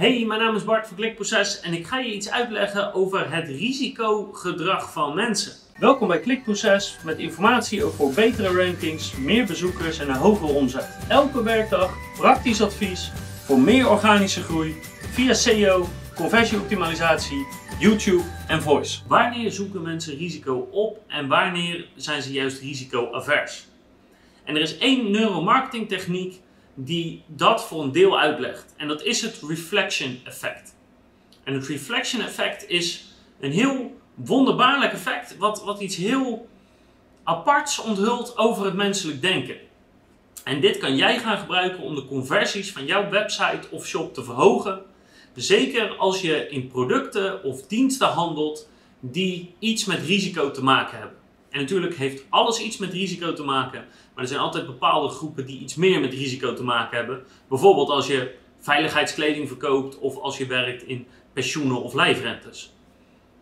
Hey, mijn naam is Bart van Klikproces en ik ga je iets uitleggen over het risicogedrag van mensen. Welkom bij Klikproces met informatie over betere rankings, meer bezoekers en een hogere omzet. Elke werkdag praktisch advies voor meer organische groei via SEO, conversieoptimalisatie, YouTube en voice. Wanneer zoeken mensen risico op en wanneer zijn ze juist risico-avers? En er is één neuromarketing techniek die dat voor een deel uitlegt. En dat is het reflection effect. En het reflection effect is een heel wonderbaarlijk effect, wat, wat iets heel aparts onthult over het menselijk denken. En dit kan jij gaan gebruiken om de conversies van jouw website of shop te verhogen. Zeker als je in producten of diensten handelt die iets met risico te maken hebben. En natuurlijk heeft alles iets met risico te maken, maar er zijn altijd bepaalde groepen die iets meer met risico te maken hebben. Bijvoorbeeld als je veiligheidskleding verkoopt of als je werkt in pensioenen of lijfrentes.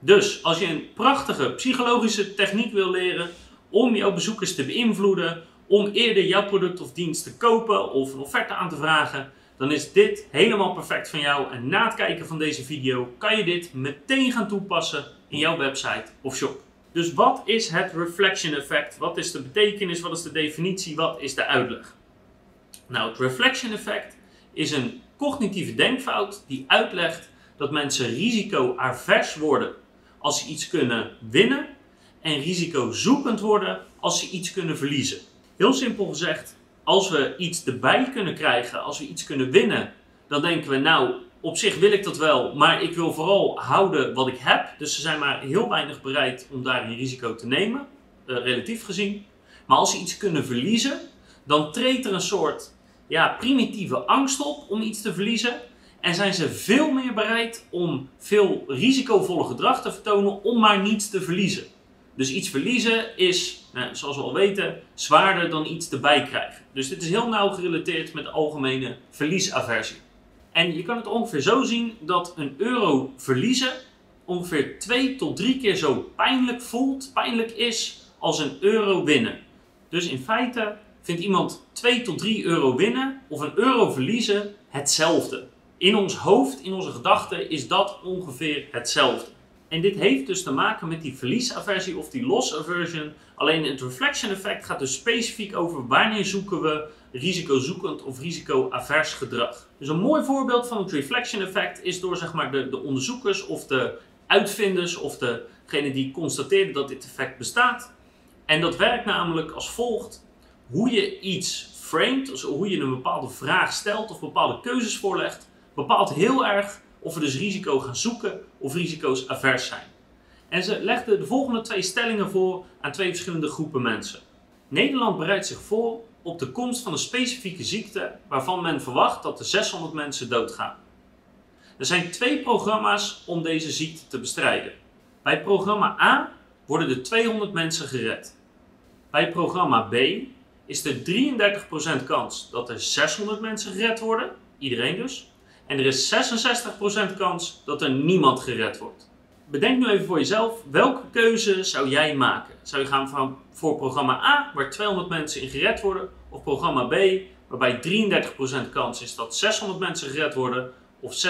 Dus als je een prachtige psychologische techniek wil leren om jouw bezoekers te beïnvloeden, om eerder jouw product of dienst te kopen of een offerte aan te vragen, dan is dit helemaal perfect van jou. En na het kijken van deze video kan je dit meteen gaan toepassen in jouw website of shop. Dus wat is het reflection effect? Wat is de betekenis? Wat is de definitie? Wat is de uitleg? Nou, het reflection effect is een cognitieve denkfout die uitlegt dat mensen risico-avers worden als ze iets kunnen winnen en risicozoekend worden als ze iets kunnen verliezen. Heel simpel gezegd, als we iets erbij kunnen krijgen, als we iets kunnen winnen, dan denken we nou, op zich wil ik dat wel, maar ik wil vooral houden wat ik heb. Dus ze zijn maar heel weinig bereid om daar een risico te nemen, uh, relatief gezien. Maar als ze iets kunnen verliezen, dan treedt er een soort ja, primitieve angst op om iets te verliezen. En zijn ze veel meer bereid om veel risicovolle gedrag te vertonen om maar niets te verliezen. Dus iets verliezen is, nou, zoals we al weten, zwaarder dan iets erbij krijgen. Dus dit is heel nauw gerelateerd met de algemene verliesaversie. En je kan het ongeveer zo zien dat een euro verliezen ongeveer 2 tot 3 keer zo pijnlijk voelt, pijnlijk is, als een euro winnen. Dus in feite vindt iemand 2 tot 3 euro winnen of een euro verliezen hetzelfde. In ons hoofd, in onze gedachten, is dat ongeveer hetzelfde. En dit heeft dus te maken met die verliesaversie of die loss aversion. Alleen het reflection effect gaat dus specifiek over wanneer zoeken we risicozoekend of risicoavers gedrag. Dus een mooi voorbeeld van het reflection effect is door zeg maar, de, de onderzoekers of de uitvinders of degene die constateerden dat dit effect bestaat. En dat werkt namelijk als volgt. Hoe je iets framed, dus hoe je een bepaalde vraag stelt of bepaalde keuzes voorlegt, bepaalt heel erg of we dus risico gaan zoeken of risico's avers zijn. En ze legden de volgende twee stellingen voor aan twee verschillende groepen mensen. Nederland bereidt zich voor op de komst van een specifieke ziekte waarvan men verwacht dat er 600 mensen doodgaan. Er zijn twee programma's om deze ziekte te bestrijden. Bij programma A worden er 200 mensen gered. Bij programma B is er 33% kans dat er 600 mensen gered worden, iedereen dus, en er is 66% kans dat er niemand gered wordt. Bedenk nu even voor jezelf, welke keuze zou jij maken? Zou je gaan van, voor programma A, waar 200 mensen in gered worden, of programma B, waarbij 33% kans is dat 600 mensen gered worden, of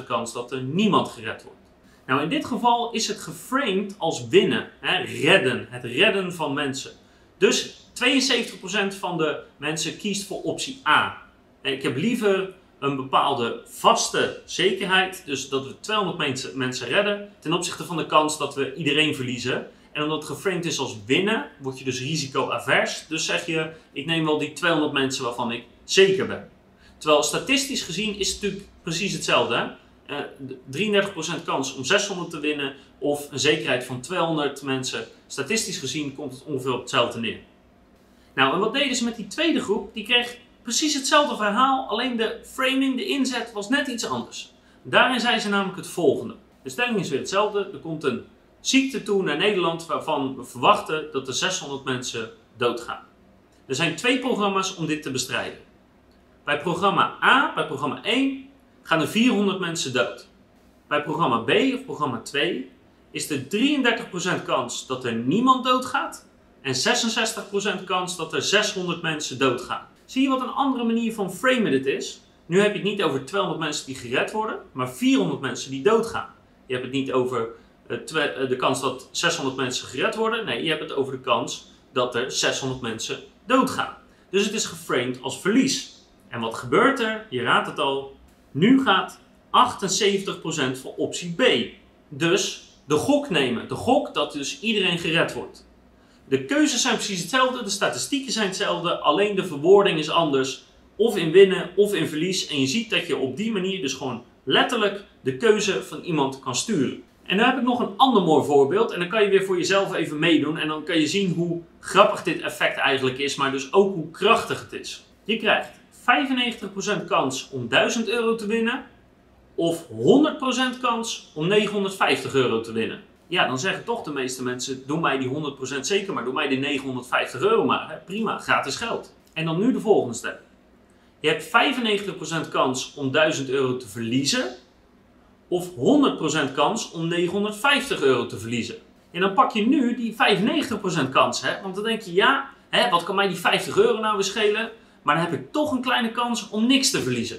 66% kans dat er niemand gered wordt? Nou, in dit geval is het geframed als winnen, hè, redden, het redden van mensen. Dus 72% van de mensen kiest voor optie A. Ik heb liever een bepaalde vaste zekerheid. Dus dat we 200 mensen, redden ten opzichte van de kans dat we iedereen verliezen. En omdat het geframed is als winnen, word je dus risico-avers. Dus zeg je, ik neem wel die 200 mensen waarvan ik zeker ben. Terwijl statistisch gezien is het natuurlijk precies hetzelfde. Uh, 33% kans om 600 te winnen of een zekerheid van 200 mensen. Statistisch gezien komt het ongeveer op hetzelfde neer. Nou, en wat deden ze met die tweede groep? Die kreeg precies hetzelfde verhaal, alleen de framing, de inzet was net iets anders. Daarin zei ze namelijk het volgende. De stelling is weer hetzelfde. Er komt een ziekte toe naar Nederland waarvan we verwachten dat er 600 mensen doodgaan. Er zijn twee programma's om dit te bestrijden. Bij programma A, bij programma 1, gaan er 400 mensen dood. Bij programma B of programma 2 is er 33% kans dat er niemand doodgaat en 66% kans dat er 600 mensen doodgaan. Zie je wat een andere manier van framen dit is? Nu heb je het niet over 200 mensen die gered worden, maar 400 mensen die doodgaan. Je hebt het niet over eh, eh, de kans dat 600 mensen gered worden. Nee, je hebt het over de kans dat er 600 mensen doodgaan. Dus het is geframed als verlies. En wat gebeurt er? Je raadt het al. Nu gaat 78% voor optie B. Dus de gok nemen. De gok dat dus iedereen gered wordt. De keuzes zijn precies hetzelfde, de statistieken zijn hetzelfde, alleen de verwoording is anders. Of in winnen of in verlies. En je ziet dat je op die manier dus gewoon letterlijk de keuze van iemand kan sturen. En dan heb ik nog een ander mooi voorbeeld. En dan kan je weer voor jezelf even meedoen. En dan kan je zien hoe grappig dit effect eigenlijk is, maar dus ook hoe krachtig het is. Je krijgt 95% kans om 1000 euro te winnen. Of 100% kans om 950 euro te winnen. Ja, dan zeggen toch de meeste mensen: doe mij die 100% zeker maar, doe mij die 950 euro maar. Hè? Prima, gratis geld. En dan nu de volgende stap. Je hebt 95% kans om 1000 euro te verliezen. Of 100% kans om 950 euro te verliezen. En dan pak je nu die 95% kans. Hè? Want dan denk je, ja, hè, wat kan mij die 50 euro nou weer schelen? Maar dan heb ik toch een kleine kans om niks te verliezen.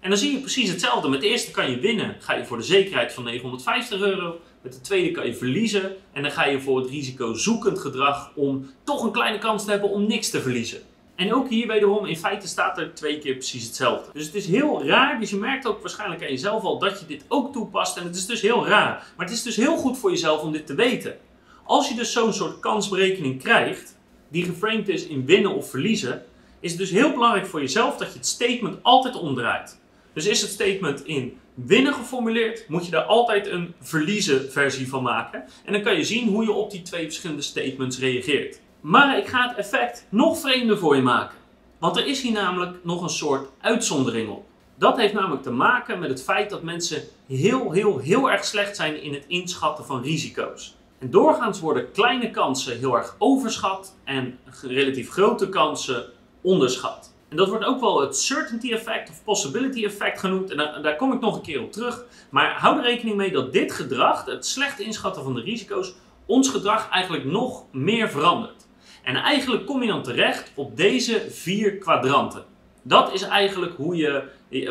En dan zie je precies hetzelfde. Met eerste kan je winnen, ga je voor de zekerheid van 950 euro. Met de tweede kan je verliezen. En dan ga je voor het risicozoekend gedrag om toch een kleine kans te hebben om niks te verliezen. En ook hier wederom, in feite staat er twee keer precies hetzelfde. Dus het is heel raar. Dus je merkt ook waarschijnlijk aan jezelf al dat je dit ook toepast. En het is dus heel raar. Maar het is dus heel goed voor jezelf om dit te weten. Als je dus zo'n soort kansberekening krijgt, die geframed is in winnen of verliezen, is het dus heel belangrijk voor jezelf dat je het statement altijd omdraait. Dus is het statement in winnen geformuleerd, moet je daar altijd een verliezen versie van maken. En dan kan je zien hoe je op die twee verschillende statements reageert. Maar ik ga het effect nog vreemder voor je maken. Want er is hier namelijk nog een soort uitzondering op. Dat heeft namelijk te maken met het feit dat mensen heel, heel, heel erg slecht zijn in het inschatten van risico's. En doorgaans worden kleine kansen heel erg overschat en relatief grote kansen onderschat. En dat wordt ook wel het certainty effect of possibility effect genoemd. En daar, kom ik nog een keer op terug. Maar hou er rekening mee dat dit gedrag, het slecht inschatten van de risico's, ons gedrag eigenlijk nog meer verandert. En eigenlijk kom je dan terecht op deze vier kwadranten. Dat is eigenlijk hoe je,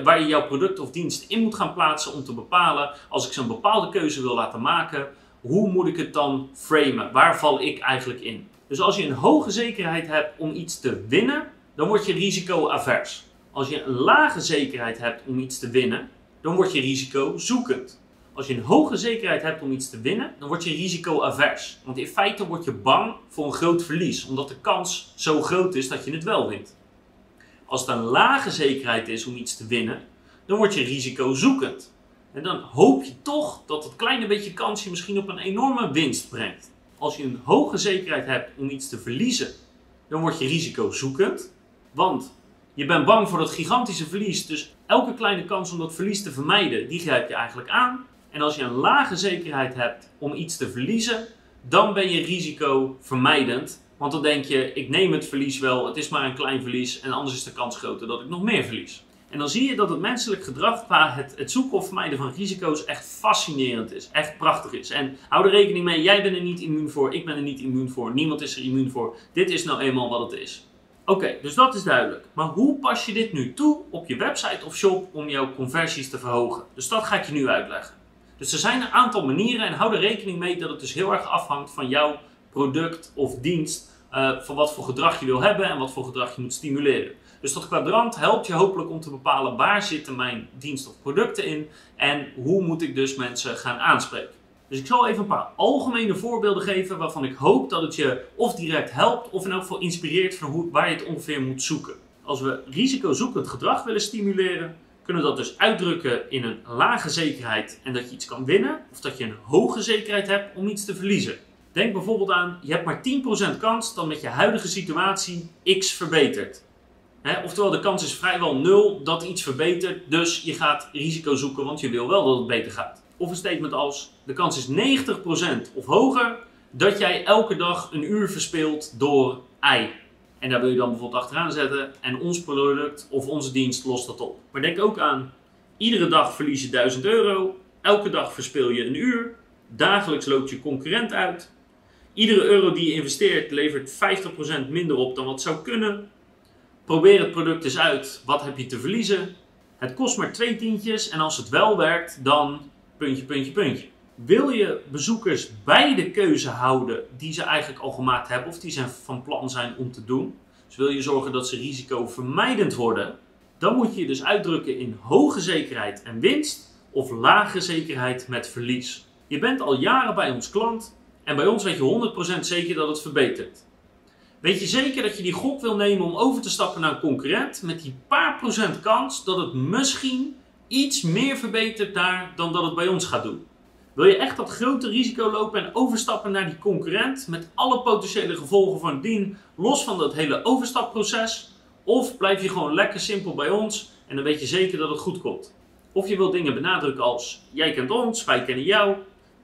waar je jouw product of dienst in moet gaan plaatsen om te bepalen, als ik zo'n bepaalde keuze wil laten maken, hoe moet ik het dan framen? Waar val ik eigenlijk in? Dus als je een hoge zekerheid hebt om iets te winnen, dan word je risico-avers. Als je een lage zekerheid hebt om iets te winnen, dan word je risicozoekend. Als je een hoge zekerheid hebt om iets te winnen, dan word je risico-avers. Want in feite word je bang voor een groot verlies, omdat de kans zo groot is dat je het wel wint. Als het een lage zekerheid is om iets te winnen, dan word je risicozoekend. En dan hoop je toch dat het kleine beetje kans je misschien op een enorme winst brengt. Als je een hoge zekerheid hebt om iets te verliezen, dan word je risicozoekend. Want je bent bang voor dat gigantische verlies. Dus elke kleine kans om dat verlies te vermijden, die grijp je eigenlijk aan. En als je een lage zekerheid hebt om iets te verliezen, dan ben je risicovermijdend. Want dan denk je, ik neem het verlies wel, het is maar een klein verlies en anders is de kans groter dat ik nog meer verlies. En dan zie je dat het menselijk gedrag qua het, het zoeken of vermijden van risico's echt fascinerend is. Echt prachtig is. En hou er rekening mee, jij bent er niet immuun voor, ik ben er niet immuun voor, niemand is er immuun voor. Dit is nou eenmaal wat het is. Oké, dus dat is duidelijk. Maar hoe pas je dit nu toe op je website of shop om jouw conversies te verhogen? Dus dat ga ik je nu uitleggen. Dus er zijn een aantal manieren en hou er rekening mee dat het dus heel erg afhangt van jouw product of dienst. Uh, van wat voor gedrag je wil hebben en wat voor gedrag je moet stimuleren. Dus dat kwadrant helpt je hopelijk om te bepalen waar zitten mijn dienst of producten in en hoe moet ik dus mensen gaan aanspreken. Dus ik zal even een paar algemene voorbeelden geven waarvan ik hoop dat het je of direct helpt of in elk geval inspireert van hoe, waar je het ongeveer moet zoeken. Als we risicozoekend gedrag willen stimuleren, kunnen we dat dus uitdrukken in een lage zekerheid en dat je iets kan winnen, of dat je een hoge zekerheid hebt om iets te verliezen. Denk bijvoorbeeld aan, je hebt maar 10% kans dat met je huidige situatie x verbetert. Oftewel, de kans is vrijwel nul dat iets verbetert, dus je gaat risico zoeken, want je wil wel dat het beter gaat. Of een statement als, de kans is 90% of hoger dat jij elke dag een uur verspeelt door ei. En daar wil je dan bijvoorbeeld achteraan zetten en ons product of onze dienst lost dat op. Maar denk ook aan, iedere dag verlies je 1000 euro, elke dag verspil je een uur, dagelijks loopt je concurrent uit. Iedere euro die je investeert levert 50% minder op dan wat zou kunnen. Probeer het product eens uit. Wat heb je te verliezen? Het kost maar twee tientjes en als het wel werkt, dan puntje, puntje, puntje. Wil je bezoekers bij de keuze houden die ze eigenlijk al gemaakt hebben of die ze van plan zijn om te doen? Dus wil je zorgen dat ze risicovermijdend worden? Dan moet je je dus uitdrukken in hoge zekerheid en winst of lage zekerheid met verlies. Je bent al jaren bij ons klant en bij ons weet je 100% zeker dat het verbetert. Weet je zeker dat je die gok wil nemen om over te stappen naar een concurrent met die paar procent kans dat het misschien iets meer verbetert daar dan dat het bij ons gaat doen? Wil je echt dat grote risico lopen en overstappen naar die concurrent met alle potentiële gevolgen van dien, los van dat hele overstapproces? Of blijf je gewoon lekker simpel bij ons en dan weet je zeker dat het goed komt? Of je wilt dingen benadrukken als jij kent ons, wij kennen jou,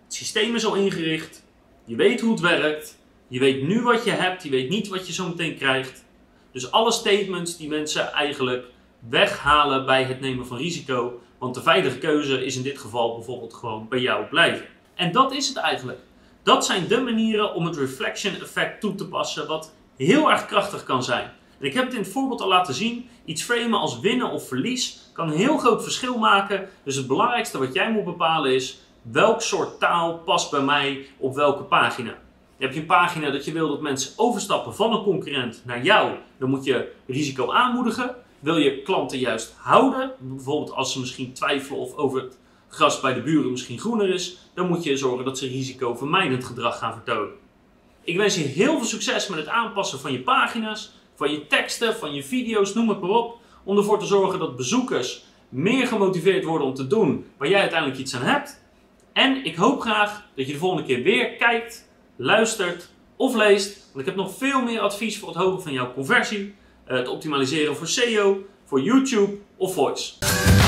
het systeem is al ingericht, je weet hoe het werkt, je weet nu wat je hebt, je weet niet wat je zo meteen krijgt. Dus alle statements die mensen eigenlijk weghalen bij het nemen van risico. Want de veilige keuze is in dit geval bijvoorbeeld gewoon bij jou blijven. En dat is het eigenlijk. Dat zijn de manieren om het reflection effect toe te passen, wat heel erg krachtig kan zijn. En ik heb het in het voorbeeld al laten zien. Iets framen als winnen of verlies kan een heel groot verschil maken. Dus het belangrijkste wat jij moet bepalen is welk soort taal past bij mij op welke pagina. Heb je een pagina dat je wil dat mensen overstappen van een concurrent naar jou, dan moet je risico aanmoedigen. Wil je klanten juist houden, bijvoorbeeld als ze misschien twijfelen of over het gras bij de buren misschien groener is, dan moet je zorgen dat ze risicovermijdend gedrag gaan vertonen. Ik wens je heel veel succes met het aanpassen van je pagina's, van je teksten, van je video's, noem het maar op, om ervoor te zorgen dat bezoekers meer gemotiveerd worden om te doen waar jij uiteindelijk iets aan hebt. En ik hoop graag dat je de volgende keer weer kijkt, luistert of leest, want ik heb nog veel meer advies voor het hogen van jouw conversie, het optimaliseren voor SEO, voor YouTube of Voice.